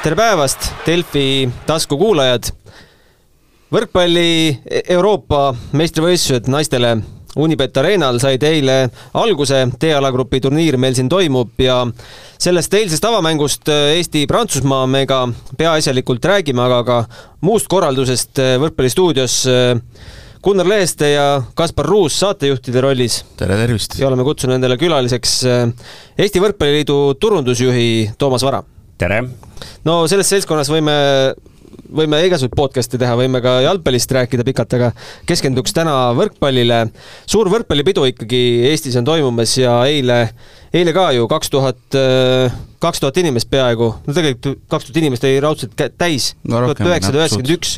tere päevast, Delfi taskukuulajad. võrkpalli Euroopa meistrivõistlused naistele Unibet Arenal said eile alguse, D-alagrupi turniir meil siin toimub ja sellest eilsest avamängust Eesti-Prantsusmaa me ka peaasjalikult räägime, aga ka muust korraldusest võrkpallistuudios Gunnar Leheste ja Kaspar Ruus saatejuhtide rollis. tere, tervist! ja oleme kutsunud endale külaliseks Eesti Võrkpalliliidu turundusjuhi Toomas Vara. Tere! no selles seltskonnas võime võime igasuguseid podcast'e teha, võime ka jalgpallist rääkida pikalt, aga keskenduks täna võrkpallile. suur võrkpallipidu ikkagi Eestis on toimumas ja eile, eile ka ju kaks tuhat, kaks tuhat inimest peaaegu, no tegelikult kaks tuhat inimest oli raudselt täis, tuhat üheksasada üheksakümmend üks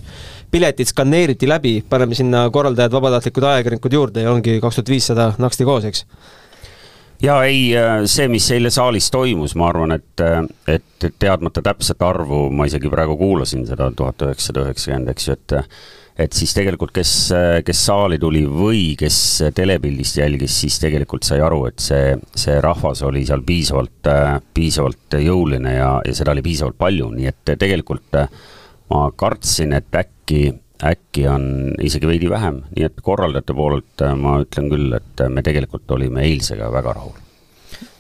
piletid skaneeriti läbi, paneme sinna korraldajad, vabatahtlikud ajakirjanikud juurde ja ongi kaks tuhat viissada naksti koos, eks ja ei, see, mis eile saalis toimus, ma arvan, et, et teadmata täpset arvu, ma isegi praegu kuulasin seda tuhat üheksasada üheksakümmend, eks ju, et et siis tegelikult, kes, kes saali tuli või kes telepildist jälgis, siis tegelikult sai aru, et see, see rahvas oli seal piisavalt, piisavalt jõuline ja, ja seda oli piisavalt palju, nii et tegelikult ma kartsin, et äkki äkki on isegi veidi vähem, nii et korraldajate poolelt ma ütlen küll, et me tegelikult olime eilsega väga rahul.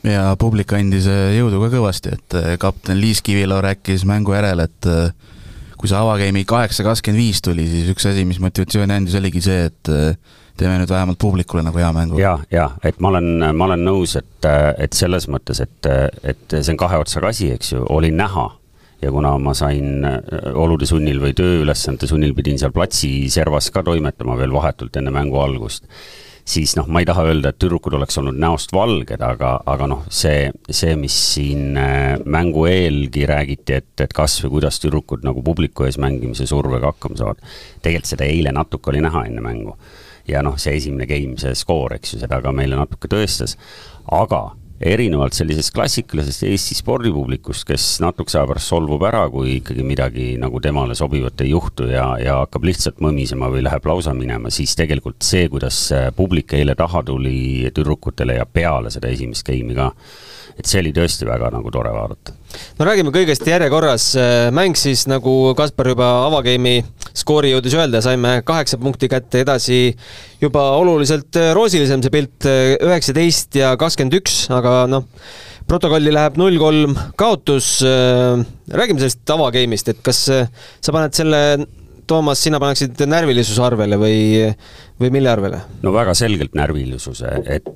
ja publik andis jõudu ka kõvasti, et kapten Liis Kivilo rääkis mängu järel, et kui see avageimi kaheksa kakskümmend viis tuli, siis üks asi, mis motivatsiooni andis, oligi see, et teeme nüüd vähemalt publikule nagu hea mängu. ja, ja et ma olen, ma olen nõus, et, et selles mõttes, et, et see on kahe otsaga asi, eks ju, oli näha ja kuna ma sain olude sunnil või tööülesannete sunnil pidin seal platsi servas ka toimetama veel vahetult enne mängu algust, siis noh, ma ei taha öelda, et tüdrukud oleks olnud näost valged, aga, aga noh, see, see, mis siin mängu eelgi räägiti, et, et kas või kuidas tüdrukud nagu publiku ees mängimise survega hakkama saavad, tegelikult seda eile natuke oli näha enne mängu. ja noh, see esimene game, see skoor, eks ju, seda ka meile natuke tõestas, aga erinevalt sellisest klassikalisest Eesti spordipublikust, kes natukese aja pärast solvub ära, kui ikkagi midagi nagu temale sobivat ei juhtu ja, ja hakkab lihtsalt mõmisema või läheb lausa minema, siis tegelikult see, kuidas publik eile taha tuli tüdrukutele ja peale seda esimest game'i ka, et see oli tõesti väga nagu tore vaadata. no räägime kõigest järjekorras, mäng siis nagu Kaspar juba avageimi skoori jõudis öelda, saime kaheksa punkti kätte, edasi juba oluliselt roosilisem see pilt, üheksateist ja kakskümmend üks, aga noh, protokolli läheb null kolm kaotus. räägime sellest avageimist, et kas sa paned selle, Toomas, sina paneksid närvilisuse arvele või, või mille arvele? no väga selgelt närvilisuse, et,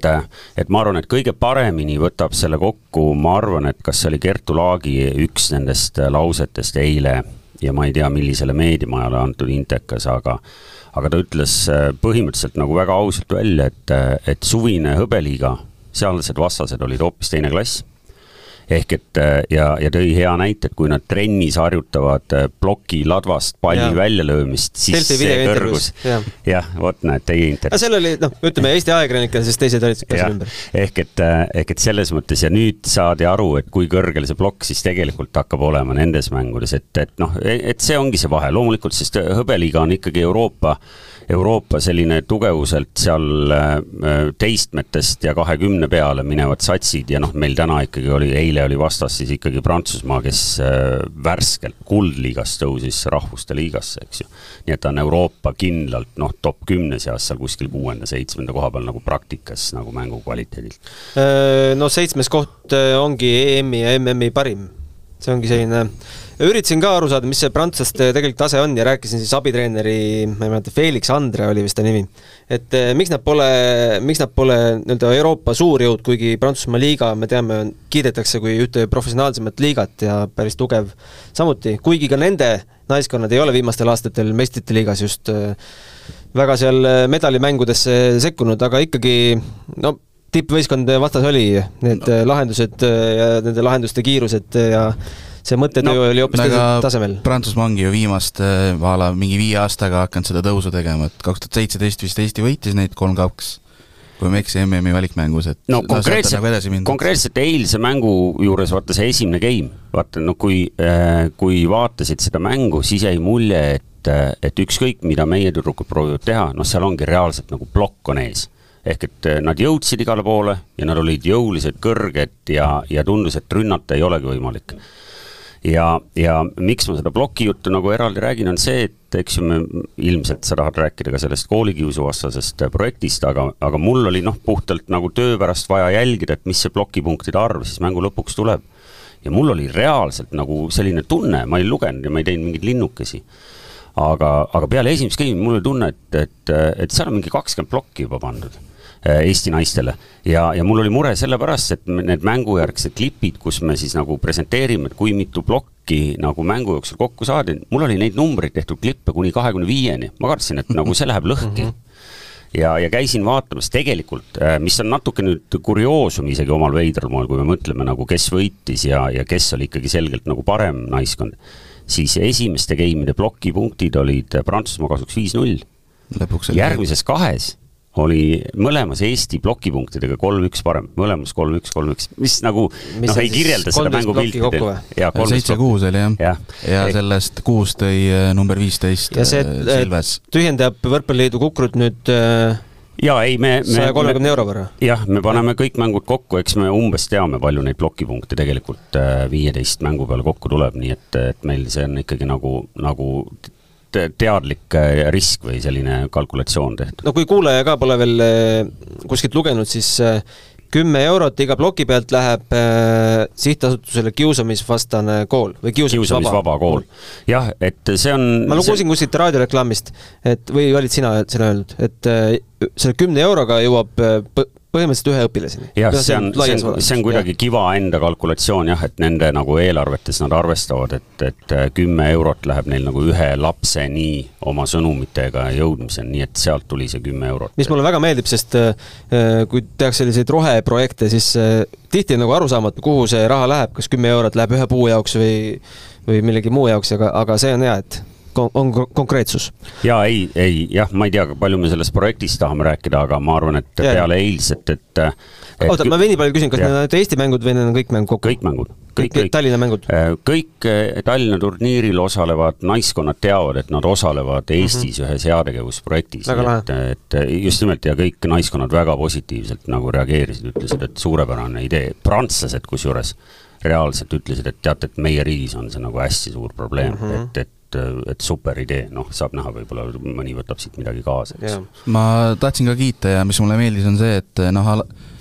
et ma arvan, et kõige paremini võtab selle kokku, ma arvan, et kas see oli Kertu Laagi üks nendest lausetest eile ja ma ei tea, millisele meediamajale antud intekas, aga aga ta ütles põhimõtteliselt nagu väga ausalt välja, et, et suvine hõbeliiga, sealsed vastased olid hoopis teine klass ehk et ja, ja tõi hea näite, et kui nad trennis harjutavad ploki ladvast palli ja. väljalöömist, siis Delfi see kõrgus, jah, vot näed, teie intervjuu. seal oli, noh, ütleme Eesti ajakirjanikele, siis teised olid ka seal ümber. ehk et, ehk et selles mõttes ja nüüd saadi aru, et kui kõrgel see plokk siis tegelikult hakkab olema nendes mängudes, et, et noh, et see ongi see vahe, loomulikult, sest hõbeliiga on ikkagi Euroopa Euroopa selline tugevuselt seal teistmetest ja kahekümne peale minevad satsid ja noh, meil täna ikkagi oli, eile oli vastas siis ikkagi Prantsusmaa, kes värskelt kuldliigast tõusis rahvuste liigasse, eks ju. nii et ta on Euroopa kindlalt noh, top kümne seas seal kuskil kuuenda-seitsmenda koha peal nagu praktikas nagu mängu kvaliteedilt. no seitsmes koht ongi EM-i ja MM-i parim, see ongi selline üritasin ka aru saada, mis see prantslaste tegelik tase on ja rääkisin siis abitreeneri, ma ei mäleta, Felix Andre oli vist ta nimi. et miks nad pole, miks nad pole nii-öelda Euroopa suurjõud, kuigi Prantsusmaa liiga, me teame, kiidetakse kui ühte professionaalsemat liigat ja päris tugev samuti, kuigi ka nende naiskonnad ei ole viimastel aastatel meistrite liigas just väga seal medalimängudesse sekkunud, aga ikkagi no tippvõistkond vastas oli, need no. lahendused ja nende lahenduste kiirused ja see mõttetöö no, oli hoopis teisel tasemel. Prantsusmaa ongi ju viimast a la mingi viie aastaga hakanud seda tõusu tegema, et kaks tuhat seitseteist vist Eesti võitis neid kolm-kaks kui ma ei eksi, MM-i valikmängus, et no konkreetselt nagu, konkreetselt eilse mängu juures vaata see esimene game, vaata no kui, kui vaatasid seda mängu, siis jäi mulje, et, et ükskõik, mida meie tüdrukud proovivad teha, noh, seal ongi reaalselt nagu plokk on ees. Ehk et nad jõudsid igale poole ja nad olid jõulised, kõrged ja, ja tundus, et rünnata ei olegi võimalik ja, ja miks ma seda plokijuttu nagu eraldi räägin, on see, et eks ju me, ilmselt sa tahad rääkida ka sellest koolikiusuvastasest projektist, aga, aga mul oli noh, puhtalt nagu töö pärast vaja jälgida, et mis see plokipunktide arv siis mängu lõpuks tuleb. ja mul oli reaalselt nagu selline tunne, ma ei lugenud ja ma ei teinud mingeid linnukesi aga, aga peale esimest game'i mul oli tunne, et, et, et seal on mingi kakskümmend plokki juba pandud Eesti naistele. ja, ja mul oli mure sellepärast, et need mängujärgsed klipid, kus me siis nagu presenteerime, et kui mitu plokki nagu mängu jooksul kokku saadi, mul oli neid numbreid tehtud klippe kuni kahekümne viieni, ma kartsin, et nagu see läheb lõhki ja, ja käisin vaatamas tegelikult, äh, mis on natuke nüüd kurioosum isegi omal veidral moel, kui me mõtleme nagu, kes võitis ja, ja kes oli ikkagi selgelt nagu parem naiskond siis esimeste game'ide plokipunktid olid Prantsusmaa kasuks viis-null. järgmises kahes oli mõlemas Eesti plokipunktidega kolm-üks parem, mõlemas kolm-üks, kolm-üks, mis nagu mis noh, ei kirjelda seda mängupilti. seitse-kuus oli jah ja. ja, ja sellest kuus tõi äh, number viisteist ja äh, Silves. tühjendab Võrkpalliliidu kukrut nüüd äh, jaa, ei me, me saja kolmekümne euro võrra? jah, me paneme kõik mängud kokku, eks me umbes teame, palju neid plokipunkte tegelikult viieteist mängu peale kokku tuleb, nii et, et meil see on ikkagi nagu, nagu teadlik äh, risk või selline kalkulatsioon tehtud. no kui kuulaja ka pole veel äh, kuskilt lugenud, siis kümme eurot iga ploki pealt läheb äh, sihtasutusele Kiusamisvastane kool või Kiusamisvaba, kiusamisvaba kool. jah, et see on ma lugesin see... kuskilt raadioreklaamist, et või olid sina seda öelnud, et äh, selle kümne euroga jõuab äh, põhimõtteliselt ühe õpilaseni. jah, see on, see on, see on kuidagi ja. Kiva enda kalkulatsioon jah, et nende nagu eelarvetes nad arvestavad, et, et äh, kümme eurot läheb neil nagu ühe lapseni oma sõnumitega jõudmiseni, nii et sealt tuli see kümme eurot. mis mulle väga meeldib, sest äh, äh, kui tehakse selliseid roheprojekte, siis tihti on nagu arusaamatu, kuhu see raha läheb, kas kümme eurot läheb ühe puu jaoks või või millegi muu jaoks, aga, aga see on hea, et on konkreetsus. jaa, ei, ei jah, ma ei tea, palju me sellest projektist tahame rääkida, aga ma arvan, et ja, peale eilset, et, et oota, ma veidi palju küsin, kas ja. need on ainult Eesti mängud või need on kõik mängud kokku? kõik mängud. kõik, kõik Tallinna mängud? Äh, kõik äh, Tallinna turniiril osalevad naiskonnad teavad, et nad osalevad Eestis mm -hmm. ühes heategevusprojektis. et, et just nimelt ja kõik naiskonnad väga positiivselt nagu reageerisid, ütlesid, et suurepärane idee, prantslased kusjuures reaalselt ütlesid, et teate, et meie riigis on see nagu hästi suur probleem mm, -hmm. et, et et, et super idee, noh, saab näha, võib-olla mõni võtab siit midagi kaasa, eks. ma tahtsin ka kiita ja mis mulle meeldis, on see, et noh,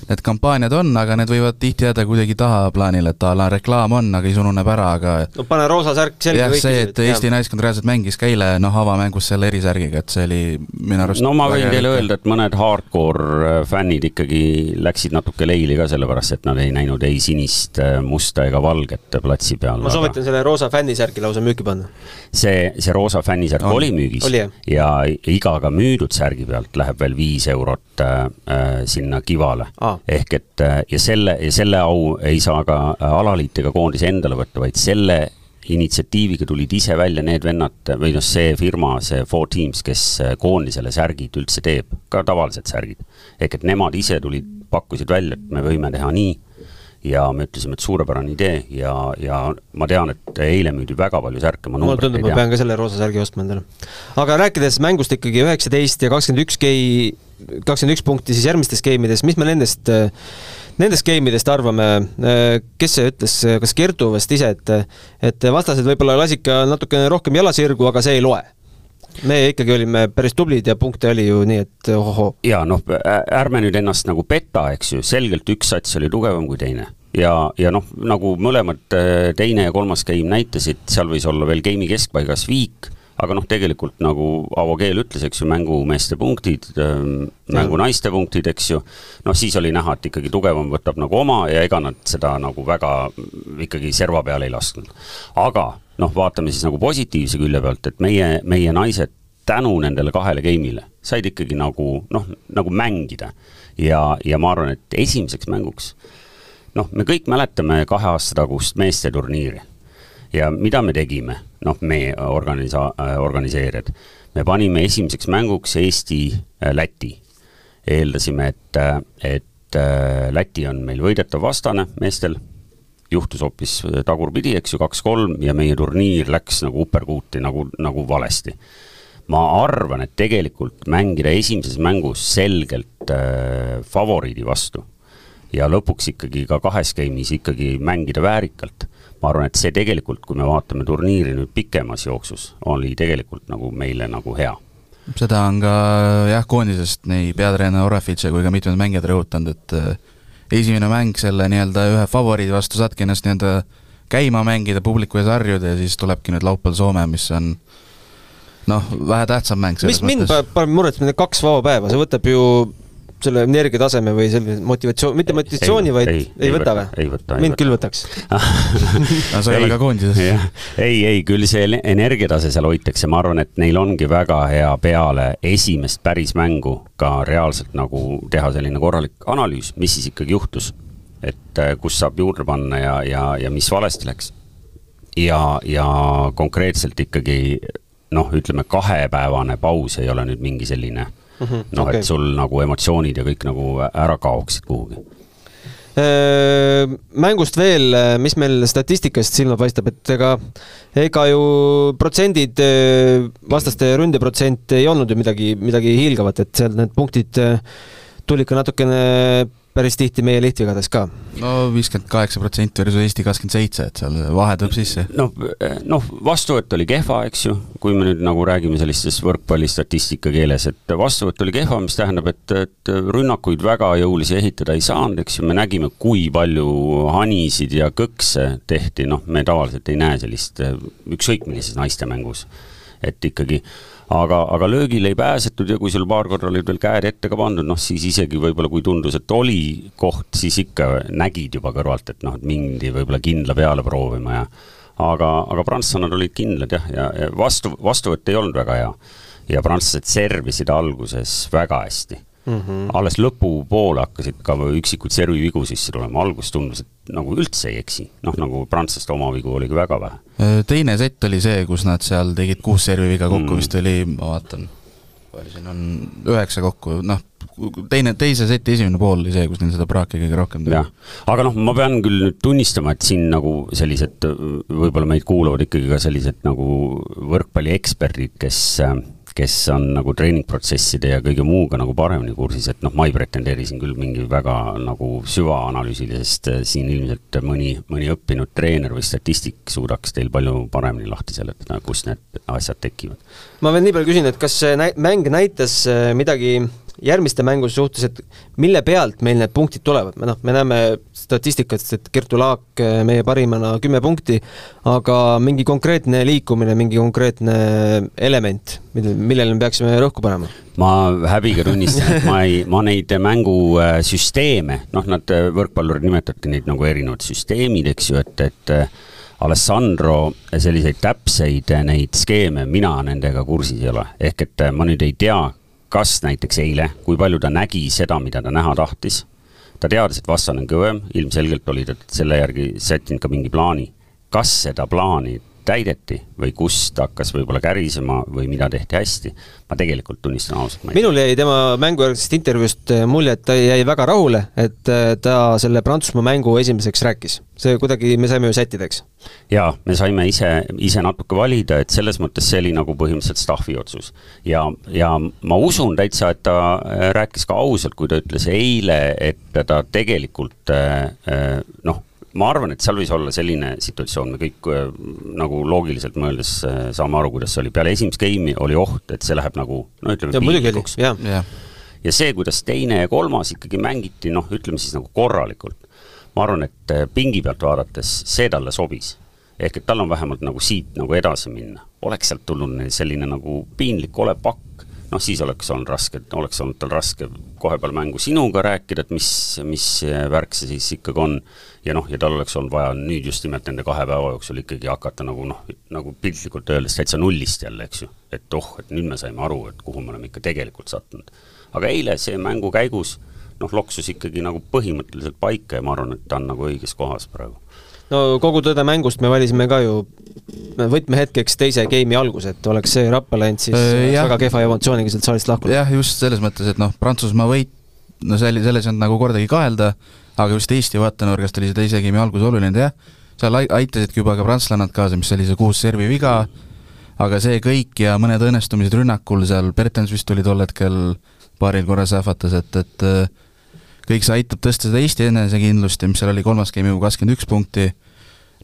need kampaaniad on, aga need võivad tihti jääda kuidagi tahaplaanile, et a la reklaam on, aga siis ununeb ära, aga no pane roosa särk selga jah, see, et Eesti naiskond reaalselt mängis ka eile noh, avamängus selle erisärgiga, et see oli minu arust no ma võin teile öelda, et mõned hardcore äh, fännid ikkagi läksid natuke leili ka sellepärast, et nad ei näinud ei sinist, äh, musta ega valget platsi peal. ma soovitan aga... selle roosa fännisärgi lausa müüki panna. see, see roosa fännisärk oli müügis oli, ja igaga müüdud särgi pealt läheb veel viis eurot äh, äh sinna kivale ah ehk et äh, ja selle, ja selle au ei saa ka äh, alaliit ega koondis endale võtta, vaid selle initsiatiiviga tulid ise välja need vennad või noh, see firma, see Four Teams, kes äh, koondisele särgid üldse teeb, ka tavalised särgid. ehk et nemad ise tulid, pakkusid välja, et me võime teha nii ja me ütlesime, et suurepärane idee ja, ja ma tean, et eile müüdi väga palju särke, ma mulle tundub, ma pean ka selle roosa särgi ostma endale. aga rääkides mängust ikkagi üheksateist ja kakskümmend üks gei, kakskümmend üks punkti siis järgmistes game'ides, mis me nendest, nendest game idest arvame, kes see ütles, kas Kertu vist ise, et et vastased võib-olla lasid ka natukene rohkem jala sirgu, aga see ei loe. Me ikkagi olime päris tublid ja punkte oli ju nii, et ohohoo. ja noh, ärme nüüd ennast nagu peta, eks ju, selgelt üks sats oli tugevam kui teine. Ja, ja noh, nagu mõlemad äh, teine ja kolmas game näitasid, seal võis olla veel game'i keskpaigas viik, aga noh, tegelikult nagu Avo Keel ütles, eks ju, mängumeeste punktid, ähm, mängunaiste punktid, eks ju, noh, siis oli näha, et ikkagi tugevam võtab nagu oma ja ega nad seda nagu väga ikkagi serva peale ei lasknud. aga noh, vaatame siis nagu positiivse külje pealt, et meie, meie naised tänu nendele kahele game'ile said ikkagi nagu noh, nagu mängida. ja, ja ma arvan, et esimeseks mänguks noh, me kõik mäletame kahe aasta tagust meesteturniiri ja mida me tegime, noh, me organisa-, äh, organiseerijad, me panime esimeseks mänguks Eesti-Läti. Äh, eeldasime, et, äh, et Läti on meil võidetav vastane meestel, juhtus hoopis tagurpidi, eks ju, kaks-kolm ja meie turniir läks nagu uperkuuti nagu, nagu valesti. ma arvan, et tegelikult mängida esimeses mängus selgelt äh, favoriidi vastu ja lõpuks ikkagi ka kahes game'is ikkagi mängida väärikalt. Ma arvan, et see tegelikult, kui me vaatame turniiri nüüd pikemas jooksus, oli tegelikult nagu meile nagu hea. Seda on ka jah, koondisest nii peatreener Orefitš kui ka mitmed mängijad rõhutanud, et äh, esimene mäng selle nii-öelda ühe favoriidi vastu saadki ennast nii-öelda käima mängida, publiku ees harjuda ja siis tulebki nüüd laupäeval Soome, mis on noh, vähe tähtsam mäng mis mind paneb muretsema, need kaks vaba päeva, see võtab ju selle energiataseme või selle motivatsioon, mitte motivatsiooni, vaid ei, ei, võta või? ei võta. mind küll võtaks no sa ei ole ka koondises. ei, ei, küll see energiatase seal hoitakse, ma arvan, et neil ongi väga hea peale esimest päris mängu ka reaalselt nagu teha selline korralik analüüs, mis siis ikkagi juhtus. et äh, kus saab juurde panna ja, ja, ja mis valesti läks. ja, ja konkreetselt ikkagi noh, ütleme kahepäevane paus ei ole nüüd mingi selline mm -hmm. noh okay., et sul nagu emotsioonid ja kõik nagu ära kaoksid kuhugi mängust veel, mis meil statistikast silma paistab, et ega, ega ju protsendid, vastaste ründeprotsent ei olnud ju midagi, midagi hiilgavat, et seal need punktid tulid ka natukene päris tihti meie lihtvigades ka. no viiskümmend kaheksa protsenti versus Eesti kakskümmend seitse, et seal vahe tuleb sisse. noh, noh, vastuvõtt oli kehva, eks ju, kui me nüüd nagu räägime sellistes võrkpallistatistika keeles, et vastuvõtt oli kehva, mis tähendab, et, et rünnakuid väga jõulisi ehitada ei saanud, eks ju, me nägime, kui palju hanisid ja kõkse tehti, noh, me tavaliselt ei näe sellist ükskõik millises naistemängus. et ikkagi aga, aga löögile ei pääsetud ja kui sul paar korda olid veel käed ette ka pandud, noh siis isegi võib-olla kui tundus, et oli koht, siis ikka nägid juba kõrvalt, et noh, et mindi võib-olla kindla peale proovima ja aga, aga prantslannad olid kindlad jah, ja, ja vastu, vastuvõtt ei olnud väga hea. ja prantslased servisid alguses väga hästi mm. -hmm. alles lõpupoole hakkasid ka üksikuid servivigu sisse tulema, alguses tundus, et nagu üldse ei eksi, noh nagu prantslaste oma vigu oligi väga vähe. Äh, teine sett oli see, kus nad seal tegid kuus serviviga kokku mm., vist oli, ma vaatan, palju siin on, üheksa kokku, noh, teine, teise seti esimene pool oli see, kus neil seda praaki kõige rohkem tuli. aga noh, ma pean küll nüüd tunnistama, et siin nagu sellised, võib-olla meid kuulavad ikkagi ka sellised nagu võrkpallieksperdid, kes äh, kes on nagu treeningprotsesside ja kõige muuga nagu paremini kursis, et noh, ma ei pretendeeri siin küll mingi väga nagu süvaanalüüsile, sest äh, siin ilmselt mõni, mõni õppinud treener või statistik suudaks teil palju paremini lahti seletada, kust need asjad tekivad. ma veel nii palju küsin, et kas see mäng näitas äh, midagi järgmiste mängude suhtes, et mille pealt meil need punktid tulevad, noh, me näeme statistikast, et Kertu Laak eh, meie parimana kümme punkti, aga mingi konkreetne liikumine, mingi konkreetne element, mille, millele me peaksime rõhku panema? ma häbiga tunnistan, et ma ei, ma neid mängusüsteeme, noh, nad, eh, võrkpallurid nimetavadki neid nagu erinevad süsteemid, eks ju, et, et eh, Alessandro selliseid täpseid neid skeeme, mina nendega kursis ei ole, ehk et ma nüüd ei tea, kas näiteks eile, kui palju ta nägi seda, mida ta näha tahtis, ta teadis, et vastane on kõvem, ilmselgelt oli ta selle järgi sättinud ka mingi plaani. kas seda plaani täideti või kust hakkas võib-olla kärisema või mida tehti hästi, ma tegelikult tunnistan ausalt. minul jäi tema mängujärgsest intervjuust äh, mulje, et ta jäi väga rahule, et äh, ta selle Prantsusmaa mängu esimeseks rääkis. see kuidagi, me saime ju sättida, eks? jaa, me saime ise, ise natuke valida, et selles mõttes see oli nagu põhimõtteliselt staffi otsus. ja, ja ma usun täitsa, et ta äh, rääkis ka ausalt, kui ta ütles eile, et ta tegelikult noh, ma arvan, et seal võis olla selline situatsioon, me kõik äh, nagu loogiliselt mõeldes äh, saame aru, kuidas see oli, peale esimest game'i oli oht, et see läheb nagu no ütleme piinlikuks. ja, ja. ja see, kuidas teine ja kolmas ikkagi mängiti, noh, ütleme siis nagu korralikult, ma arvan, et äh, pingi pealt vaadates see talle sobis. ehk et tal on vähemalt nagu siit nagu edasi minna. oleks sealt tulnud selline nagu piinlik olepakk, noh, siis oleks olnud raske, oleks olnud tal raske kohe peale mängu sinuga rääkida, et mis, mis värk see siis ikkagi on ja noh, ja tal oleks olnud vaja nüüd just nimelt nende kahe päeva jooksul ikkagi hakata nagu noh, nagu piltlikult öeldes täitsa nullist jälle, eks ju. et oh, et nüüd me saime aru, et kuhu me oleme ikka tegelikult sattunud. aga eile see mängu käigus noh, loksus ikkagi nagu põhimõtteliselt paika ja ma arvan, et ta on nagu õiges kohas praegu. No kogu tõde mängust me valisime ka ju võtmehetkeks teise game'i algus, et oleks see rappa läinud, siis äh, väga kehva emotsiooniga sealt saalist lahkunud. jah, just selles mõttes, et noh, Prantsusmaa võit, no see oli, selles ei olnud nagu kordagi kahelda, aga just Eesti vaatenurgast oli see teise game'i algus oluline, jah, seal aitasidki juba ka prantslannad kaasa, mis oli see kuus servi viga, aga see kõik ja mõned õnnestumised rünnakul, seal Bertens vist tuli tol hetkel paaril korral sähvatas, et, et kõik see aitab tõsta seda Eesti enesekindlust ja mis seal oli kolmas game juba kakskümmend üks punkti,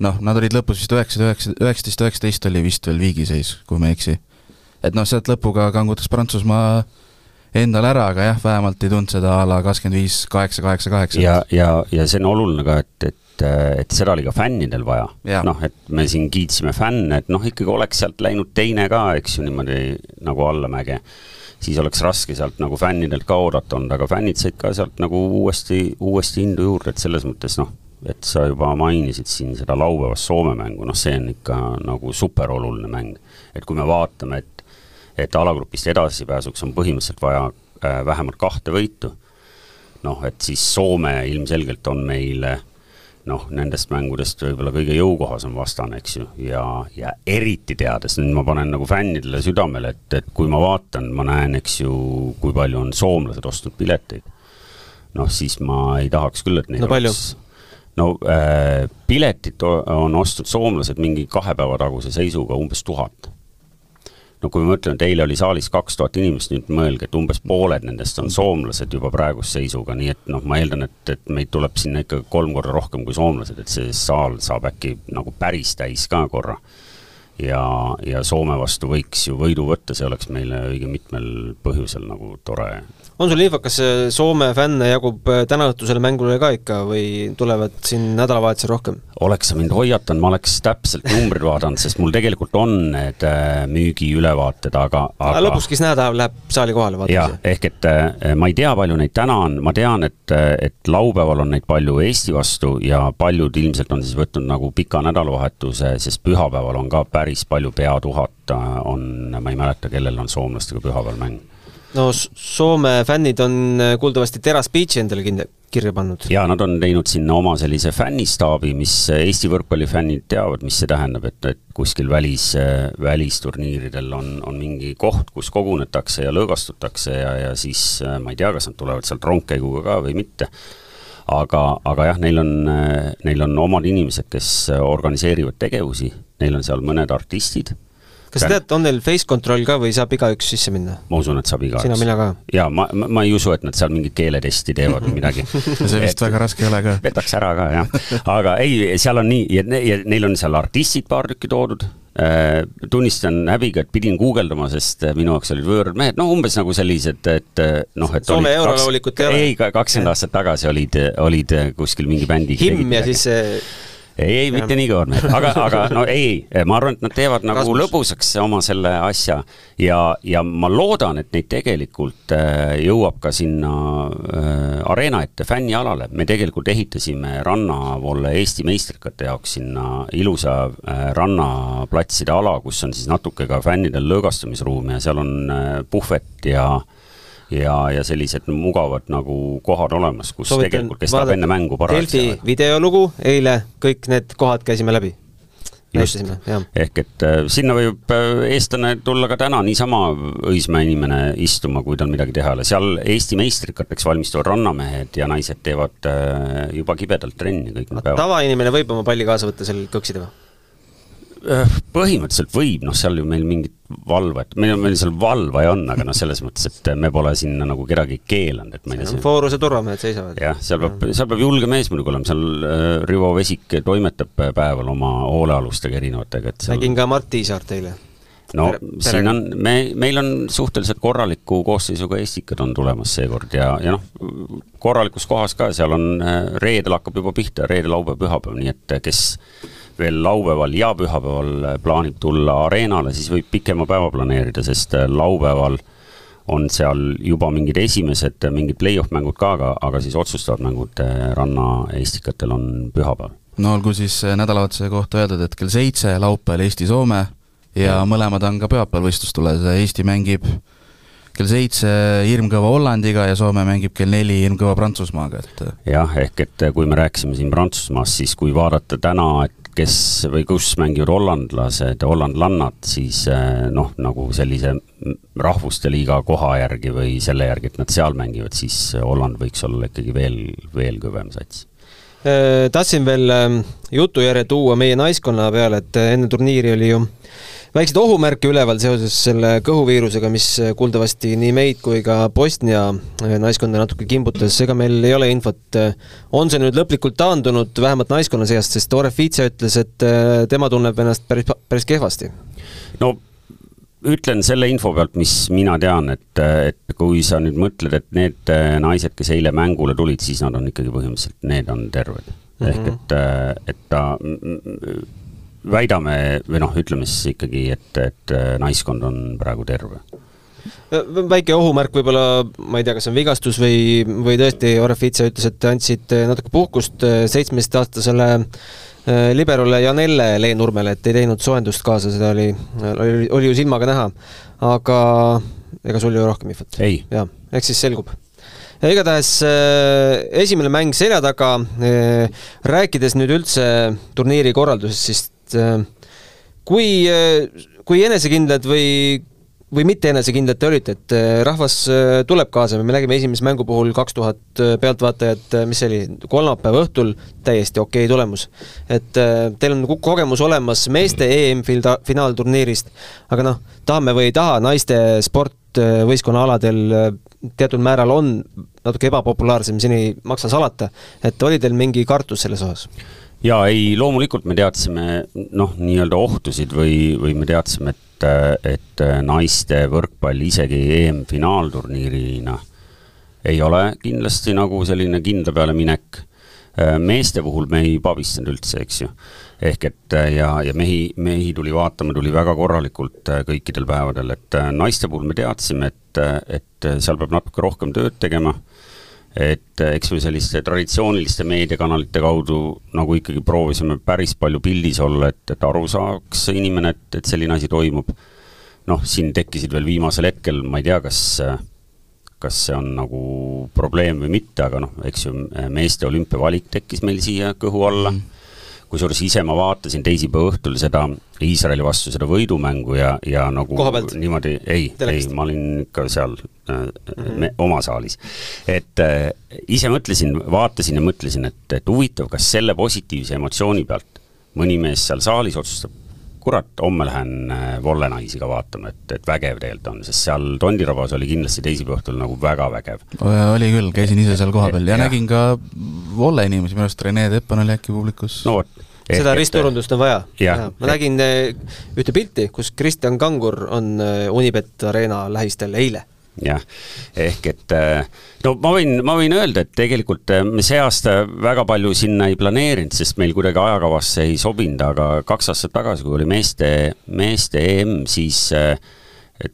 noh, nad olid lõpus vist üheksa, üheksa, üheksateist, üheksateist oli vist veel viigiseis, kui ma ei eksi. et noh, sealt lõpuga kangutas Prantsusmaa endale ära, aga jah, vähemalt ei tulnud seda a la kakskümmend viis, kaheksa, kaheksa, kaheksa. ja, ja, ja see on oluline ka, et, et, et seda oli ka fännidel vaja. noh, et me siin kiitsime fänne, et noh, ikkagi oleks sealt läinud teine ka, eks ju, niimoodi nagu allamäge siis oleks raske sealt nagu fännidelt ka oodata olnud, aga fännid said ka sealt nagu uuesti, uuesti indu juurde, et selles mõttes noh, et sa juba mainisid siin seda laupäevast Soome mängu, noh, see on ikka nagu superoluline mäng. et kui me vaatame, et, et alagrupist edasipääsuks on põhimõtteliselt vaja äh, vähemalt kahte võitu, noh, et siis Soome ilmselgelt on meile noh, nendest mängudest võib-olla kõige jõukohasem vastane, eks ju, ja, ja eriti teades, nüüd ma panen nagu fännidele südamele, et, et kui ma vaatan, ma näen, eks ju, kui palju on soomlased ostnud pileteid, noh, siis ma ei tahaks küll, et neid no, oleks no äh, piletit on ostnud soomlased mingi kahe päeva taguse seisuga umbes tuhat no kui me mõtleme, et eile oli saalis kaks tuhat inimest, nüüd mõelge, et umbes pooled nendest on soomlased juba praeguse seisuga, nii et noh, ma eeldan, et, et meid tuleb sinna ikka kolm korda rohkem kui soomlased, et see saal saab äkki nagu päris täis ka korra. ja, ja Soome vastu võiks ju võidu võtta, see oleks meile õige mitmel põhjusel nagu tore on sul infot, kas Soome fänne jagub äh, tänaõhtusele mängule ka ikka või tulevad siin nädalavahetusel rohkem? oleks sa mind hoiatanud, ma oleks täpselt numbrid vaadanud, sest mul tegelikult on need äh, müügiülevaated, aga, aga lõpuks, kes näha tahab, läheb saali kohale vaatama. jah, ehk et äh, ma ei tea, palju neid täna on, ma tean, et, et laupäeval on neid palju Eesti vastu ja paljud ilmselt on siis võtnud nagu pika nädalavahetuse, sest pühapäeval on ka päris palju, pea tuhat on, ma ei mäleta, kellel on soomlastega pühapäeval mäng no Soome fännid on äh, kuuldavasti Teras Beachi endale kinni, kirja pannud. jaa, nad on teinud sinna oma sellise fännistaabi, mis Eesti võrkpallifännid teavad, mis see tähendab, et, et kuskil välis, äh, välisturniiridel on, on mingi koht, kus kogunetakse ja lõõgastutakse ja, ja siis äh, ma ei tea, kas nad tulevad sealt rongkäiguga ka või mitte aga, aga jah, neil on, neil on omad inimesed, kes organiseerivad tegevusi, neil on seal mõned artistid kas sa tead, on neil face control ka või saab igaüks sisse minna? ma usun, et saab igaüks. sina, mina ka. jaa, ma, ma, ma ei usu, et nad seal mingit keeletesti teevad või midagi see vist et, väga raske ei ole ka. petaks ära ka, jah. aga ei, seal on nii, ja, ja neil on seal artistid paar tükki toodud äh,, tunnistan häbiga, et pidin guugeldama, sest äh, minu jaoks olid võõrad mehed, no umbes nagu sellised, et äh, noh, et Soome eurolaulikut ei ole? ei, kakskümmend aastat tagasi olid, olid kuskil mingi bändi Himm ja siis see ei, ei mitte nii kõva aga, aga no ei, ma arvan, et nad teevad nagu Kasmus. lõbusaks oma selle asja ja, ja ma loodan, et neid tegelikult äh, jõuab ka sinna äh, areena ette, fännialale. me tegelikult ehitasime rannavolle Eesti meistrikate jaoks sinna ilusa äh, rannaplatside ala, kus on siis natuke ka fännidel lõõgastumisruumi ja seal on puhvet ja äh, ja, ja sellised mugavad nagu kohad olemas, kus Soovitan tegelikult, kes tahab enne mängu parajaks Delfi videolugu, eile kõik need kohad käisime läbi. jah. ehk et äh, sinna võib äh, eestlane tulla ka täna niisama Õismäe inimene istuma, kui tal midagi teha ei ole, seal Eesti meistrikateks valmistuvad rannamehed ja naised teevad äh, juba kibedalt trenni kõik need päevad. tavainimene võib oma palli kaasa võtta seal? Äh, põhimõtteliselt võib, noh, seal ju meil mingit valvajat, meil on, meil seal valvaja on, aga noh, selles mõttes, et me pole sinna nagu kedagi keelanud, et ma ei tea. Fooruse turvamehed seisavad. jah, seal peab, seal peab julge mees muidugi olema, seal äh, Rivo Vesik toimetab päeval oma hoolealustega erinevatega, et seal... nägin ka Mart Tiisaart eile. No Pere, siin on, me, meil on suhteliselt korraliku koosseisuga Estikad on tulemas seekord ja, ja noh, korralikus kohas ka, seal on, äh, reedel hakkab juba pihta, reede, laupäev, pühapäev, nii et kes veel laupäeval ja pühapäeval plaanib tulla areenale, siis võib pikema päeva planeerida, sest äh, laupäeval on seal juba mingid esimesed mingid play-off mängud ka, aga, aga siis otsustavad mängud äh, Ranna Estikatel on pühapäeval. no olgu siis äh, nädalavahetuse kohta öeldud, et kell seitse laupäeval Eesti-Soome ja, mõlemad on ka pühapäeval võistlustules, Eesti mängib kell seitse hirmkõva Hollandiga ja Soome mängib kell neli hirmkõva Prantsusmaaga, et jah, ehk et kui me rääkisime siin Prantsusmaast, siis kui vaadata täna, et kes või kus mängivad hollandlased, hollandlannad, siis eh, noh, nagu sellise rahvuste liiga koha järgi või selle järgi, et nad seal mängivad, siis Holland võiks olla ikkagi veel, veel kõvem sats. Äh, tahtsin veel ähm, jutu järje tuua meie naiskonna peale, et enne turniiri oli ju väikseid ohumärke üleval seoses selle kõhuviirusega, mis kuuldavasti nii meid kui ka Bosnia naiskonda natuke kimbutas, ega meil ei ole infot, on see nüüd lõplikult taandunud, vähemalt naiskonna seast, sest Orefice ütles, et tema tunneb ennast päris, päris kehvasti. no ütlen selle info pealt, mis mina tean, et, et kui sa nüüd mõtled, et need naised, kes eile mängule tulid, siis nad on ikkagi põhimõtteliselt, need on terved mm. -hmm. ehk et, et ta väidame või noh, ütleme siis ikkagi, et, et äh, naiskond on praegu terve väike ohumärk võib-olla, ma ei tea, kas see on vigastus või, või tõesti Orefice ütles, et andsid äh, natuke puhkust äh, seitsmeteistaastasele liberole Janelle Leenurmele, et ei teinud soojendust kaasa, seda oli, oli, oli ju silmaga näha. aga ega sul ju rohkem infot? jah, eks siis selgub igatahes esimene mäng selja taga, rääkides nüüd üldse turniiri korraldusest, siis et äh, kui, äh, kui enesekindlad või või mitte enesekindlad te olite, et äh, rahvas tuleb kaasa, me nägime esimese mängu puhul kaks tuhat pealtvaatajat, mis see oli, kolmapäeva õhtul, täiesti okei okay tulemus. et teil on kogemus olemas meeste EM-finaalturniirist, aga noh, tahame või ei taha, naiste sport võistkonnaaladel teatud määral on natuke ebapopulaarsem, siin ei maksa salata, et oli teil mingi kartus selles osas? Jaa, ei, loomulikult me teadsime noh, nii-öelda ohtusid või, või me teadsime, et, et naiste võrkpall isegi EM-finaalturniirina ei ole kindlasti nagu selline kindla peale minek. meeste puhul me ei pabistanud üldse, eks ju. ehk et ja, ja mehi, mehi tuli vaatama, tuli väga korralikult kõikidel päevadel, et naiste puhul me teadsime, et, et seal peab natuke rohkem tööd tegema et eh, eks me selliste traditsiooniliste meediakanalite kaudu nagu ikkagi proovisime päris palju pildis olla, et, et aru saaks inimene, et, et selline asi toimub. noh, siin tekkisid veel viimasel hetkel, ma ei tea, kas, kas see on nagu probleem või mitte, aga noh, eks ju, meeste olümpiavalik tekkis meil siia kõhu alla mm kusjuures ise ma vaatasin teisipäeva õhtul seda Iisraeli vastu seda võidumängu ja, ja nagu niimoodi, ei, ei, ma olin ikka seal äh, me, oma saalis. et äh, ise mõtlesin, vaatasin ja mõtlesin, et, et huvitav, kas selle positiivse emotsiooni pealt mõni mees seal saalis otsustab, kurat, homme lähen äh, Volle naisi ka vaatama, et, et vägev tegelikult on, sest seal Tondirabas oli kindlasti teisipäeva õhtul nagu väga vägev. oli küll, käisin ise seal kohapeal ja, ja nägin ka Volle inimesi, minu arust Rene Teppan oli äkki publikus. no vot, seda ristturundust on vaja. ma nägin eh, ühte pilti, kus Kristjan Kangur on eh, Unibet Arena lähistel eile jah, ehk et eh, no ma võin, ma võin öelda, et tegelikult me see aasta väga palju sinna ei planeerinud, sest meil kuidagi ajakavasse ei sobinud, aga kaks aastat tagasi, kui oli meeste, meeste EM, siis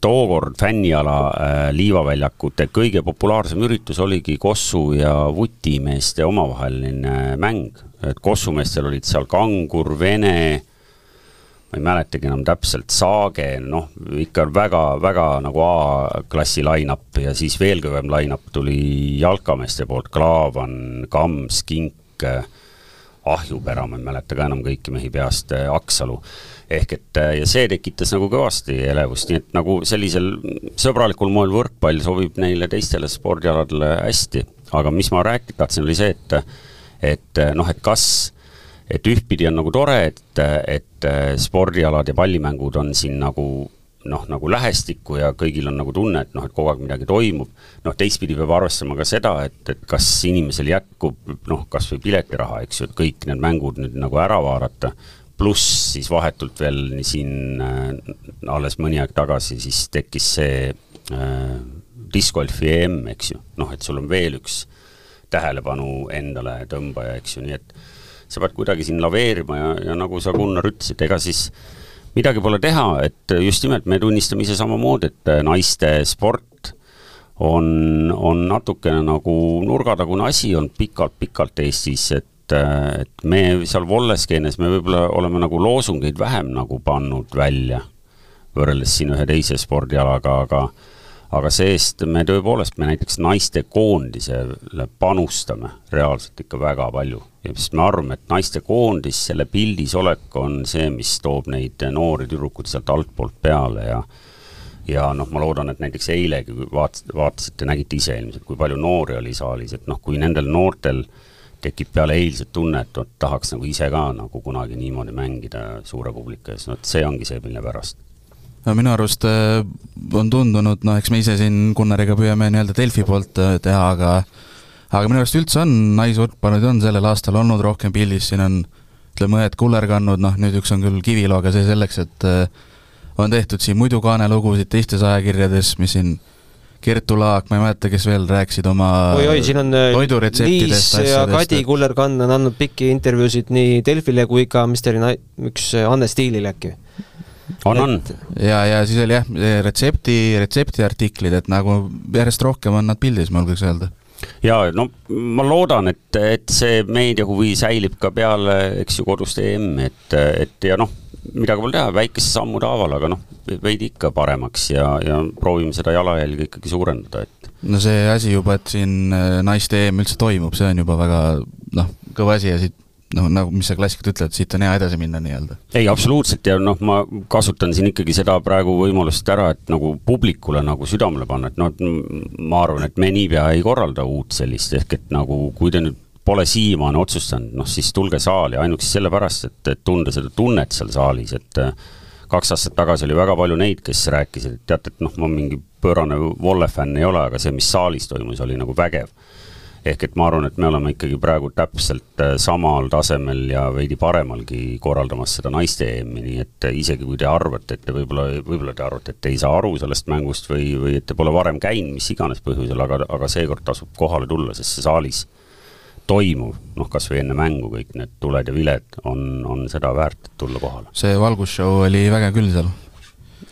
tookord fänniala liivaväljakute kõige populaarsem üritus oligi Kossu ja Vuti meeste omavaheline mäng. Et kossumeestel olid seal Kangur, Vene, ma ei mäletagi enam täpselt, Saage, noh, ikka väga-väga nagu A-klassi line-up ja siis veel kõvem line-up tuli jalkameeste poolt, Klaavan, Kams, Kink, Ahjupera, ma ei mäleta ka enam kõiki mehi peast, Aksalu. ehk et ja see tekitas nagu kõvasti elevust, nii et nagu sellisel sõbralikul moel võrkpall sobib neile teistele spordialadele hästi, aga mis ma rääkida tahtsin, oli see, et et noh, et kas, et ühtpidi on nagu tore, et, et spordialad ja pallimängud on siin nagu noh, nagu lähestikku ja kõigil on nagu tunne, et noh, et kogu aeg midagi toimub, noh teistpidi peab arvestama ka seda, et, et kas inimesel jätkub noh, kas või piletiraha, eks ju, et kõik need mängud nüüd nagu ära vaadata, pluss siis vahetult veel siin äh, alles mõni aeg tagasi siis tekkis see äh, discgolfi EM, eks ju, noh et sul on veel üks tähelepanu endale tõmbaja, eks ju, nii et sa pead kuidagi siin laveerima ja, ja nagu sa, Gunnar, ütlesid, ega siis midagi pole teha, et just nimelt me tunnistame ise samamoodi, et naiste sport on, on natukene nagu nurgatagune asi olnud pikalt-pikalt Eestis, et et me seal Volleskeenes, me võib-olla oleme nagu loosungeid vähem nagu pannud välja, võrreldes siin ühe teise spordialaga, aga aga see-eest me tõepoolest, me näiteks naistekoondisele panustame reaalselt ikka väga palju. ja sest me arvame, et naistekoondis, selle pildis olek on see, mis toob neid noori tüdrukuid sealt altpoolt peale ja ja noh, ma loodan, et näiteks eilegi vaatasite, vaatasite, nägite ise ilmselt, kui palju noori oli saalis, et noh, kui nendel noortel tekib peale eilset tunne, et vot tahaks nagu ise ka nagu kunagi niimoodi mängida suure publiku ees, vot see ongi see, mille pärast no minu arust äh, on tundunud, noh, eks me ise siin Gunnariga püüame nii-öelda Delfi poolt äh, teha, aga aga minu arust üldse on naisvõrkpallurid on sellel aastal olnud rohkem pildis, siin on ütleme, õed kullerkannud, noh nüüd üks on küll Kivilooga, see selleks, et äh, on tehtud siin muidu kaanelugusid teistes ajakirjades, mis siin Kertu Laak, ma ei mäleta, kes veel rääkisid oma oi-oi, siin on Liis ja Kadi Kullerkann on andnud pikki intervjuusid nii Delfile kui ka, mis ta oli, üks Anne Stiilile äkki. On, on. ja, ja siis oli jah, retsepti, retseptiartiklid, et nagu järjest rohkem on nad pildis, ma julgeks öelda. ja no ma loodan, et, et see meediahuvi säilib ka peale, eks ju, kodust EM-i, et, et ja noh, midagi pole teha, väikese sammude haaval, aga noh, veidi ikka paremaks ja, ja proovime seda jalajälge ikkagi suurendada, et no see asi juba, et siin äh, naiste EM üldse toimub, see on juba väga noh, kõva asi ja siit noh, nagu mis sa klassikud ütlevad, siit on hea edasi minna nii-öelda. ei, absoluutselt ja noh, ma kasutan siin ikkagi seda praegu võimalust ära, et nagu publikule nagu südamele panna, et noh, ma arvan, et me niipea ei korralda uut sellist, ehk et nagu kui te nüüd pole siiamaani otsustanud, noh siis tulge saali ainuüksi sellepärast, et, et tunda seda tunnet seal saalis, et äh, kaks aastat tagasi oli väga palju neid, kes rääkisid, et teate, et noh, ma mingi pöörane Volle fänn ei ole, aga see, mis saalis toimus, oli nagu vägev ehk et ma arvan, et me oleme ikkagi praegu täpselt äh, samal tasemel ja veidi paremalgi korraldamas seda naiste EM-i, nii et äh, isegi kui te arvate, et te võib-olla, võib-olla te arvate, et te ei saa aru sellest mängust või, või et te pole varem käinud, mis iganes põhjusel, aga, aga seekord tasub kohale tulla, sest see saalis toimuv, noh kas või enne mängu kõik need tuled ja viled on, on seda väärt, et tulla kohale. see valgusshow oli vägev küll seal.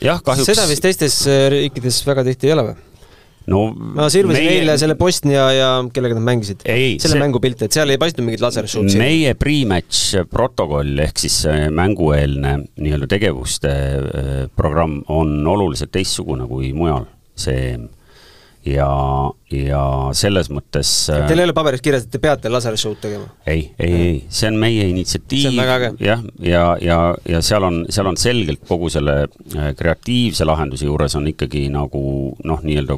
jah, kahjuks seda vist teistes äh, riikides väga tihti ei ole või? No ma sirvisin meie... eile selle Bosnia ja kellega nad mängisid, selle see- mängu pilte, et seal ei paistnud mingit lasershow'd meie pre-match protokoll ehk siis äh, mängueelne nii-öelda tegevuste äh, programm on oluliselt teistsugune kui mujal, see ja, ja selles mõttes äh, Teil ei ole paberis kirjas, et te peate lasershow'd tegema? ei, ei, ei, see on meie initsiatiiv. Jah, ja, ja, ja seal on, seal on selgelt kogu selle kreatiivse lahenduse juures on ikkagi nagu noh, nii-öelda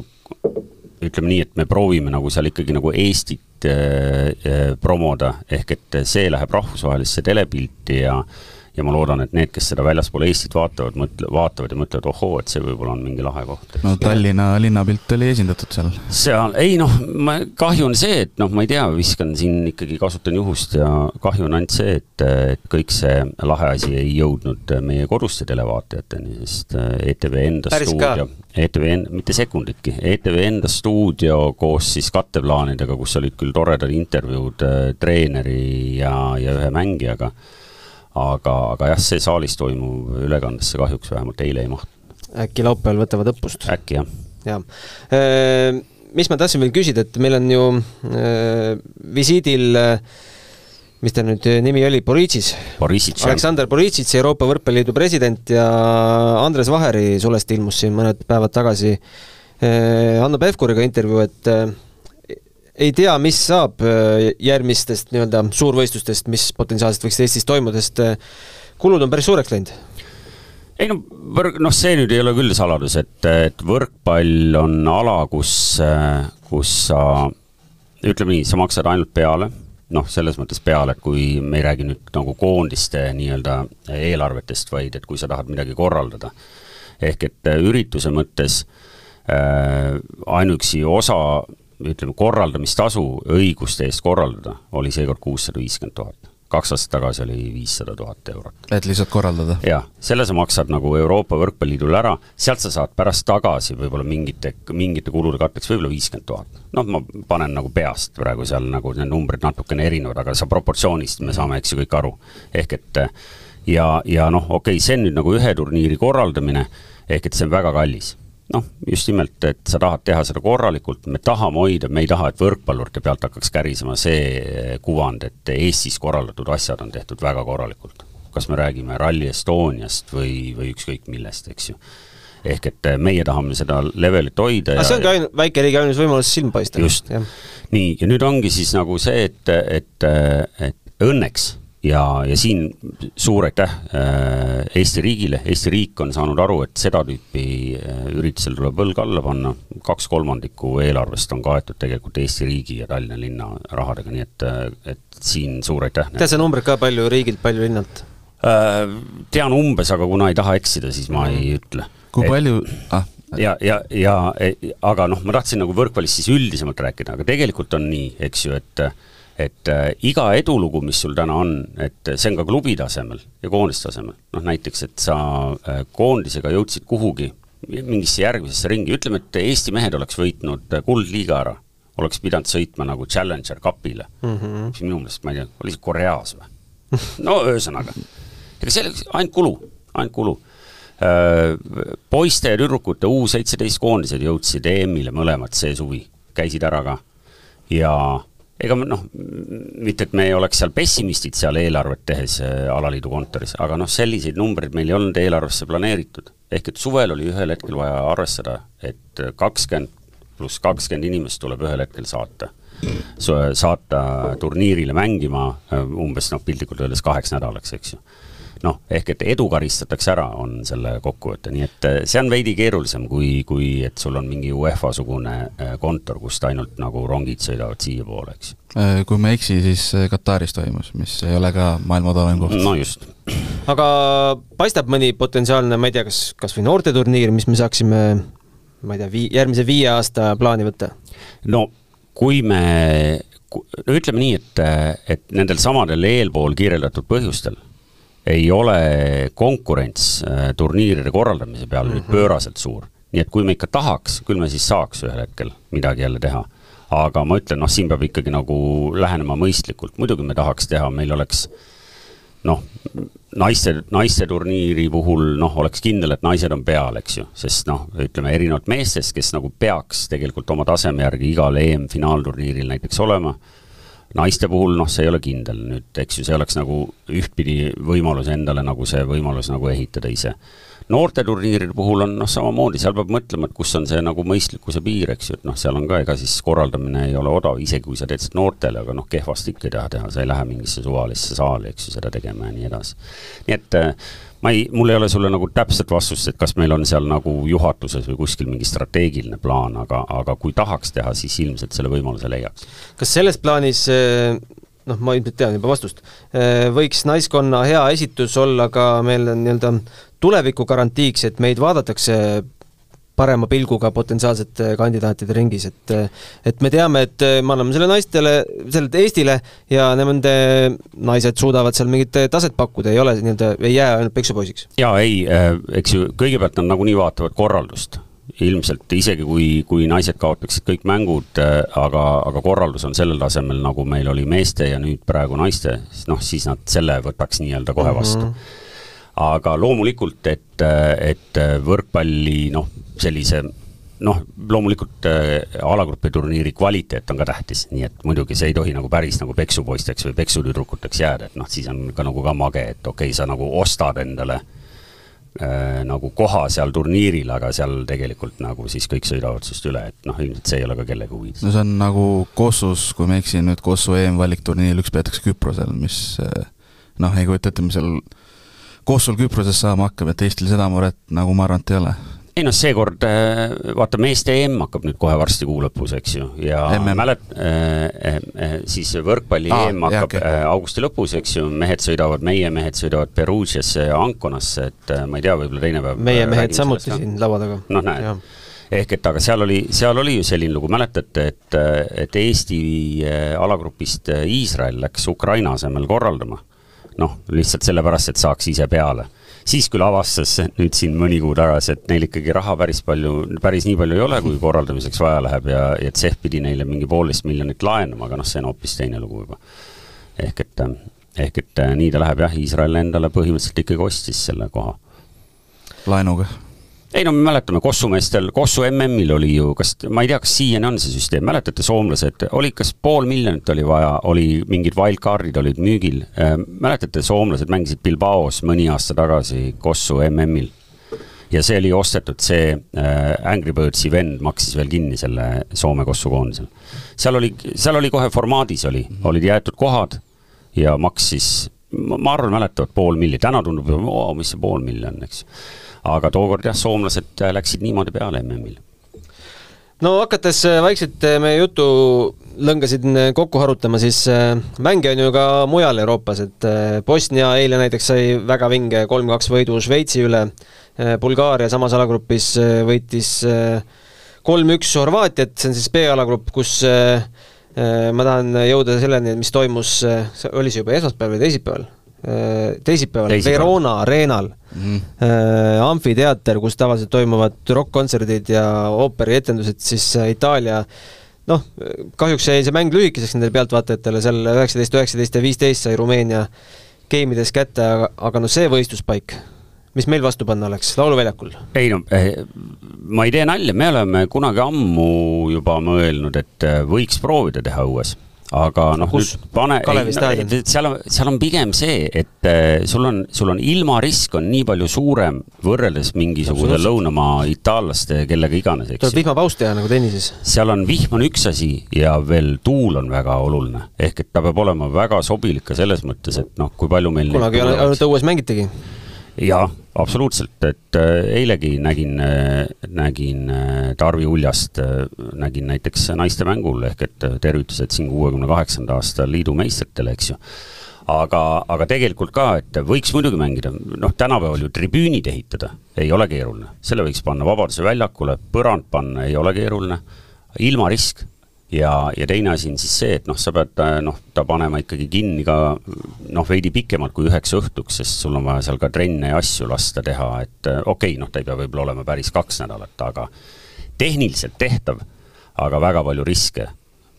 ütleme nii, et me proovime nagu seal ikkagi nagu Eestit äh, äh, promoda, ehk et see läheb rahvusvahelisse telepilti ja ja ma loodan, et need, kes seda väljaspool Eestit vaatavad, mõtle, vaatavad ja mõtlevad, ohoo, et see võib-olla on mingi lahe koht. no Tallinna linnapilt oli esindatud seal. seal, ei noh, ma, kahju on see, et noh, ma ei tea, viskan siin ikkagi, kasutan juhust ja kahju on ainult see, et, et kõik see lahe asi ei jõudnud meie koduste televaatajateni, sest ETV enda Päris stuudio, ETV, en- mitte sekunditki, ETV enda stuudio koos siis katteplaanidega, kus olid küll toredad intervjuud äh, treeneri ja, ja ühe mängijaga, aga, aga jah, see saalis toimuv ülekandesse kahjuks vähemalt eile ei mahtunud. äkki laupäeval võtavad õppust? äkki jah. jah. Mis ma tahtsin veel küsida, et meil on ju äh, visiidil äh, mis ta nüüd nimi oli, Boritšis? Aleksandr Boritšits, Euroopa Võrkpalliliidu president ja Andres Vaheri sulest ilmus siin mõned päevad tagasi Hanno Pevkuriga intervjuu, et ei tea, mis saab äh, järgmistest nii-öelda suurvõistlustest, mis potentsiaalselt võiks Eestis toimuda, sest äh, kulud on päris suureks läinud. ei no võrk, noh, see nüüd ei ole küll saladus, et, et võrkpall on ala, kus, kus sa ütleme nii, sa maksad ainult peale, noh, selles mõttes peale, et kui me ei räägi nüüd nagu koondiste nii-öelda eelarvetest, vaid et kui sa tahad midagi korraldada. ehk et äh, ürituse mõttes äh, ainuüksi osa ütleme, korraldamistasu õiguste eest korraldada oli seekord kuussada viiskümmend tuhat. kaks aastat tagasi oli viissada tuhat eurot et lihtsalt korraldada. jaa, selle sa maksad nagu Euroopa Võrkpalliliidule ära, sealt sa saad pärast tagasi võib-olla mingite, mingite kulude katteks võib-olla viiskümmend tuhat. noh, ma panen nagu peast praegu seal nagu need numbrid natukene erinevad, aga sa proportsioonist me saame, eks ju, kõik aru. ehk et ja, ja noh, okei okay,, see on nüüd nagu ühe turniiri korraldamine, ehk et see on väga kallis noh, just nimelt, et sa tahad teha seda korralikult, me tahame hoida, me ei taha, et võrkpallurite pealt hakkaks kärisema see kuvand, et Eestis korraldatud asjad on tehtud väga korralikult. kas me räägime Rally Estoniast või, või ükskõik millest, eks ju. ehk et meie tahame seda levelit hoida aga see ongi ainu-, väikeriigi ainus võimalus silma paista. just. nii, ja nüüd ongi siis nagu see, et, et, et õnneks ja, ja siin suur aitäh äh, Eesti riigile, Eesti riik on saanud aru, et seda tüüpi äh, üritusel tuleb õlg alla panna, kaks kolmandikku eelarvest on kaetud tegelikult Eesti riigi ja Tallinna linna rahadega, nii et, äh, et siin suur aitäh. tead sa numbrit ka, palju riigilt, palju linnalt? Tean umbes, aga kuna ei taha eksida, siis ma ei ütle. kui et... palju ah.? ja, ja, ja aga noh, ma tahtsin nagu võrkpallist siis üldisemalt rääkida, aga tegelikult on nii, eks ju, et et äh, iga edulugu, mis sul täna on, et see on ka klubi tasemel ja koondise tasemel, noh näiteks, et sa äh, koondisega jõudsid kuhugi, mingisse järgmisesse ringi, ütleme, et Eesti mehed oleks võitnud äh, Kuldliiga ära, oleks pidanud sõitma nagu Challenger Cupile. Mm, -hmm. mis minu meelest, ma ei tea, oli see Koreas või? no ühesõnaga, ega see oleks ainult kulu, ainult kulu. Äh,. poiste ja tüdrukute U seitseteist koondised jõudsid EM-ile mõlemad see suvi, käisid ära ka. Ja ega noh, mitte et me ei oleks seal pessimistid seal eelarvet tehes äh, alaliidu kontoris, aga noh, selliseid numbreid meil ei olnud eelarvesse planeeritud. ehk et suvel oli ühel hetkel vaja arvestada, et kakskümmend pluss kakskümmend inimest tuleb ühel hetkel saata. saata turniirile mängima äh, umbes noh, piltlikult öeldes kaheks nädalaks, eks ju noh, ehk et edu karistatakse ära, on selle kokkuvõte, nii et eh, see on veidi keerulisem, kui, kui et sul on mingi UEFA-sugune eh, kontor, kust ainult nagu rongid sõidavad siiapoole, eks. Eh, kui ma ei eksi, siis Kataris toimus, mis ei ole ka maailma odavam koht. no just. aga paistab mõni potentsiaalne, ma ei tea, kas, kas või noorteturniir, mis me saaksime ma ei tea, vii-, järgmise viie aasta plaani võtta? no kui me, no ütleme nii, et, et nendel samadel eelpool kirjeldatud põhjustel ei ole konkurents äh, turniiride korraldamise peal mm -hmm. nüüd mhm. pööraselt suur. nii et kui me ikka tahaks, küll me siis saaks ühel hetkel midagi jälle teha. aga ma ütlen, noh, siin peab ikkagi nagu lähenema mõistlikult, muidugi me tahaks teha, meil oleks noh, naiste, naiste turniiri puhul noh, oleks kindel, et naised on peal, eks ju, sest noh, ütleme erinevalt meestest, kes nagu peaks tegelikult oma taseme järgi igal EM-finaalturniiril näiteks olema naiste puhul noh, see ei ole kindel nüüd, eks ju, see oleks nagu ühtpidi võimalus endale nagu see võimalus nagu ehitada ise. noorteturniiride puhul on noh, samamoodi, seal peab mõtlema, et kus on see nagu mõistlikkuse piir, eks ju, et noh, seal on ka, ega siis korraldamine ei ole odav, isegi kui sa teed seda noortele, aga noh, kehvasti ikka ei taha teha, sa ei lähe mingisse suvalisse saali, eks ju, seda tegema ja nii edasi. nii et äh, ma ei, mul ei ole sulle nagu täpset vastust, et kas meil on seal nagu juhatuses või kuskil mingi strateegiline plaan, aga, aga kui tahaks teha, siis ilmselt selle võimaluse leiaks. kas selles plaanis eh, noh, ma ilmselt tean juba vastust, eh, võiks naiskonna hea esitus olla ka meil nii-öelda tuleviku garantiiks, et meid vaadatakse parema pilguga potentsiaalsete kandidaatide ringis, et et me teame, et me anname selle naistele, selle Eestile ja nende naised suudavad seal mingit taset pakkuda, ei ole nii-öelda, ei jää ainult peksupoisiks. jaa, ei, äh, eks ju, kõigepealt nad nagunii vaatavad korraldust ilmselt isegi kui, kui naised kaotaksid kõik mängud, äh, aga, aga korraldus on sellel tasemel, nagu meil oli meeste ja nüüd praegu naiste, noh siis nad selle võtaks nii-öelda kohe vastu mm. -hmm aga loomulikult, et, et võrkpalli noh, sellise noh, loomulikult äh, alagrupi turniiri kvaliteet on ka tähtis, nii et muidugi see ei tohi nagu päris nagu peksupoisteks või peksutüdrukuteks jääda, et noh, siis on ka nagu ka mage, et okei okay,, sa nagu ostad endale äh, nagu koha seal turniiril, aga seal tegelikult nagu siis kõik sõidavad sinust üle, et noh, ilmselt see ei ole ka kellegi huvides. no see on nagu Kossus, kui ma ei eksi, nüüd Kossu EM-valikturniiril üks peetakse Küprosel, mis äh, noh, ei kujuta ette, mis seal Kossul Küproses saama hakkab, et Eestil seda muret nagu ma arvan, et ei ole ei noh, seekord äh, vaata, meeste EM hakkab nüüd kohe varsti kuu lõpus, eks ju, ja mälet- äh,, äh, siis võrkpalli Aa, EM hakkab jah, okay. augusti lõpus, eks ju, mehed sõidavad, meie mehed sõidavad Perugiasse ja Anconasse, et ma ei tea, võib-olla teine päev meie mehed samuti siin laua taga. noh, näed. ehk et aga seal oli, seal oli ju selline lugu, mäletate, et, et Eesti alagrupist Iisrael läks Ukraina asemel korraldama noh, lihtsalt sellepärast, et saaks ise peale. siis küll avastas nüüd siin mõni kuu tagasi, et neil ikkagi raha päris palju, päris nii palju ei ole, kui korraldamiseks vaja läheb ja, ja CEF pidi neile mingi poolteist miljonit laenama, aga noh, see on hoopis teine lugu juba. ehk et, ehk et nii ta läheb jah, Iisrael endale põhimõtteliselt ikkagi ostis selle koha. laenuga ei no me mäletame Kossu meestel, Kossu MM-il oli ju, kas, ma ei tea, kas siiani on see süsteem, mäletate, soomlased, oli kas pool miljonit oli vaja, oli mingid wildcard'id olid müügil. Äh, mäletate, soomlased mängisid Bilbaos mõni aasta tagasi Kossu MM-il. ja see oli ostetud, see äh, Angry Birdsi vend maksis veel kinni selle Soome Kossu koondisel. seal oli, seal oli kohe formaadis oli, olid jäetud kohad ja maksis ma arvan, mäletavad pool milli, täna tundub, mis see pool milli on, eks. Aga tookord jah, soomlased läksid niimoodi peale MM-il no hakates äh, vaikselt äh, meie jutu lõngasid äh, kokku harutama, siis mänge on ju ka mujal Euroopas, et Bosnia eile näiteks sai väga vinge kolm-kaks võidu Šveitsi üle, Bulgaaria samas alagrupis võitis kolm-üks Horvaatiat, see on siis B-alagrupp, kus ma tahan jõuda selleni, mis toimus, oli see juba esmaspäeval või teisipäeval? Teisipäeval, teisipäeval. Verona areenal mm. -hmm. amfiteater, kus tavaliselt toimuvad rokk-kontserdid ja ooperietendused, siis äh, Itaalia noh, kahjuks jäi see mäng lühikeseks nendele pealtvaatajatele, seal üheksateist, üheksateist ja viisteist sai Rumeenia geimides kätte, aga, aga no see võistluspaik, mis meil vastu panna oleks, Lauluväljakul? ei no eh, ma ei tee nalja, me oleme kunagi ammu juba mõelnud, et eh, võiks proovida teha õues aga noh, nüüd pane, seal on, seal on pigem see, et äh, sul on, sul on ilmarisk on nii palju suurem võrreldes mingisuguse lõunamaa itaallaste, kellega iganes, eks. tuleb vihmapaus teha nagu tennises. seal on vihm on üks asi ja veel tuul on väga oluline. ehk et ta peab olema väga sobilik ka selles mõttes, et noh, kui palju meil kunagi ainult õues mängitegi jaa, absoluutselt, et äh, eilegi nägin, äh, nägin äh, Tarvi Uljast, nägin näiteks naistemängul ehk et tervitused siin kuuekümne kaheksanda aasta liidu meistritele, eks ju. aga, aga tegelikult ka, et võiks muidugi mängida, noh, tänapäeval ju tribüünid ehitada ei ole keeruline, selle võiks panna Vabaduse väljakule, põrand panna ei ole keeruline, ilmarisk ja, ja teine asi on siis see, et noh, sa pead äh, noh, ta panema ikkagi kinni ka noh, veidi pikemalt kui üheks õhtuks, sest sul on vaja seal ka trenne ja asju lasta teha, et äh, okei okay,, noh, ta ei pea võib-olla olema päris kaks nädalat, aga tehniliselt tehtav, aga väga palju riske,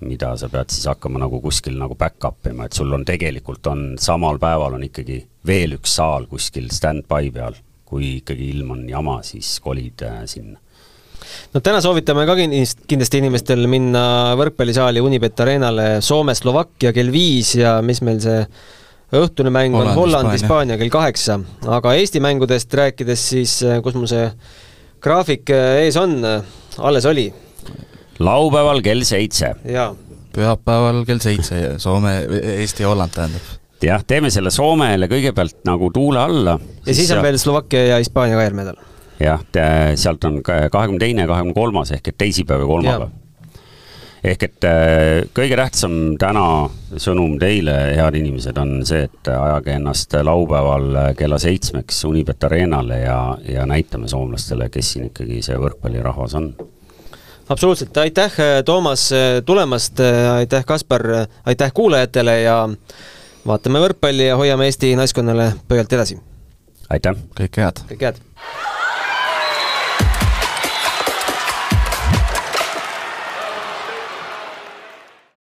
mida sa pead siis hakkama nagu kuskil nagu back-up ima, et sul on tegelikult on samal päeval on ikkagi veel üks saal kuskil stand-by peal, kui ikkagi ilm on jama, siis kolid äh, sinna no täna soovitame ka kindlasti inimestel minna võrkpallisaali Unibet Arenale Soome-Slovakkia kell viis ja mis meil see õhtune mäng on Holland-Hispaania kell kaheksa, aga Eesti mängudest rääkides siis, kus mul see graafik eh, ees on, alles oli? laupäeval kell seitse. pühapäeval kell seitse, Soome, Eesti ja Holland tähendab jah, teeme selle Soomele kõigepealt nagu tuule alla. ja siis on veel Slovakkia ja Hispaania ka järgmine nädal jah, sealt on kahekümne teine, kahekümne kolmas ehk et teisipäev ja kolmapäev. ehk et äh, kõige tähtsam täna sõnum teile, head inimesed, on see, et ajage ennast laupäeval kella seitsmeks Unibet Arenale ja, ja näitame soomlastele, kes siin ikkagi see võrkpallirahvas on absoluutselt, aitäh, Toomas, tulemast, aitäh, Kaspar, aitäh kuulajatele ja vaatame võrkpalli ja hoiame Eesti naiskonnale pöialt edasi. aitäh! kõike head! kõike head!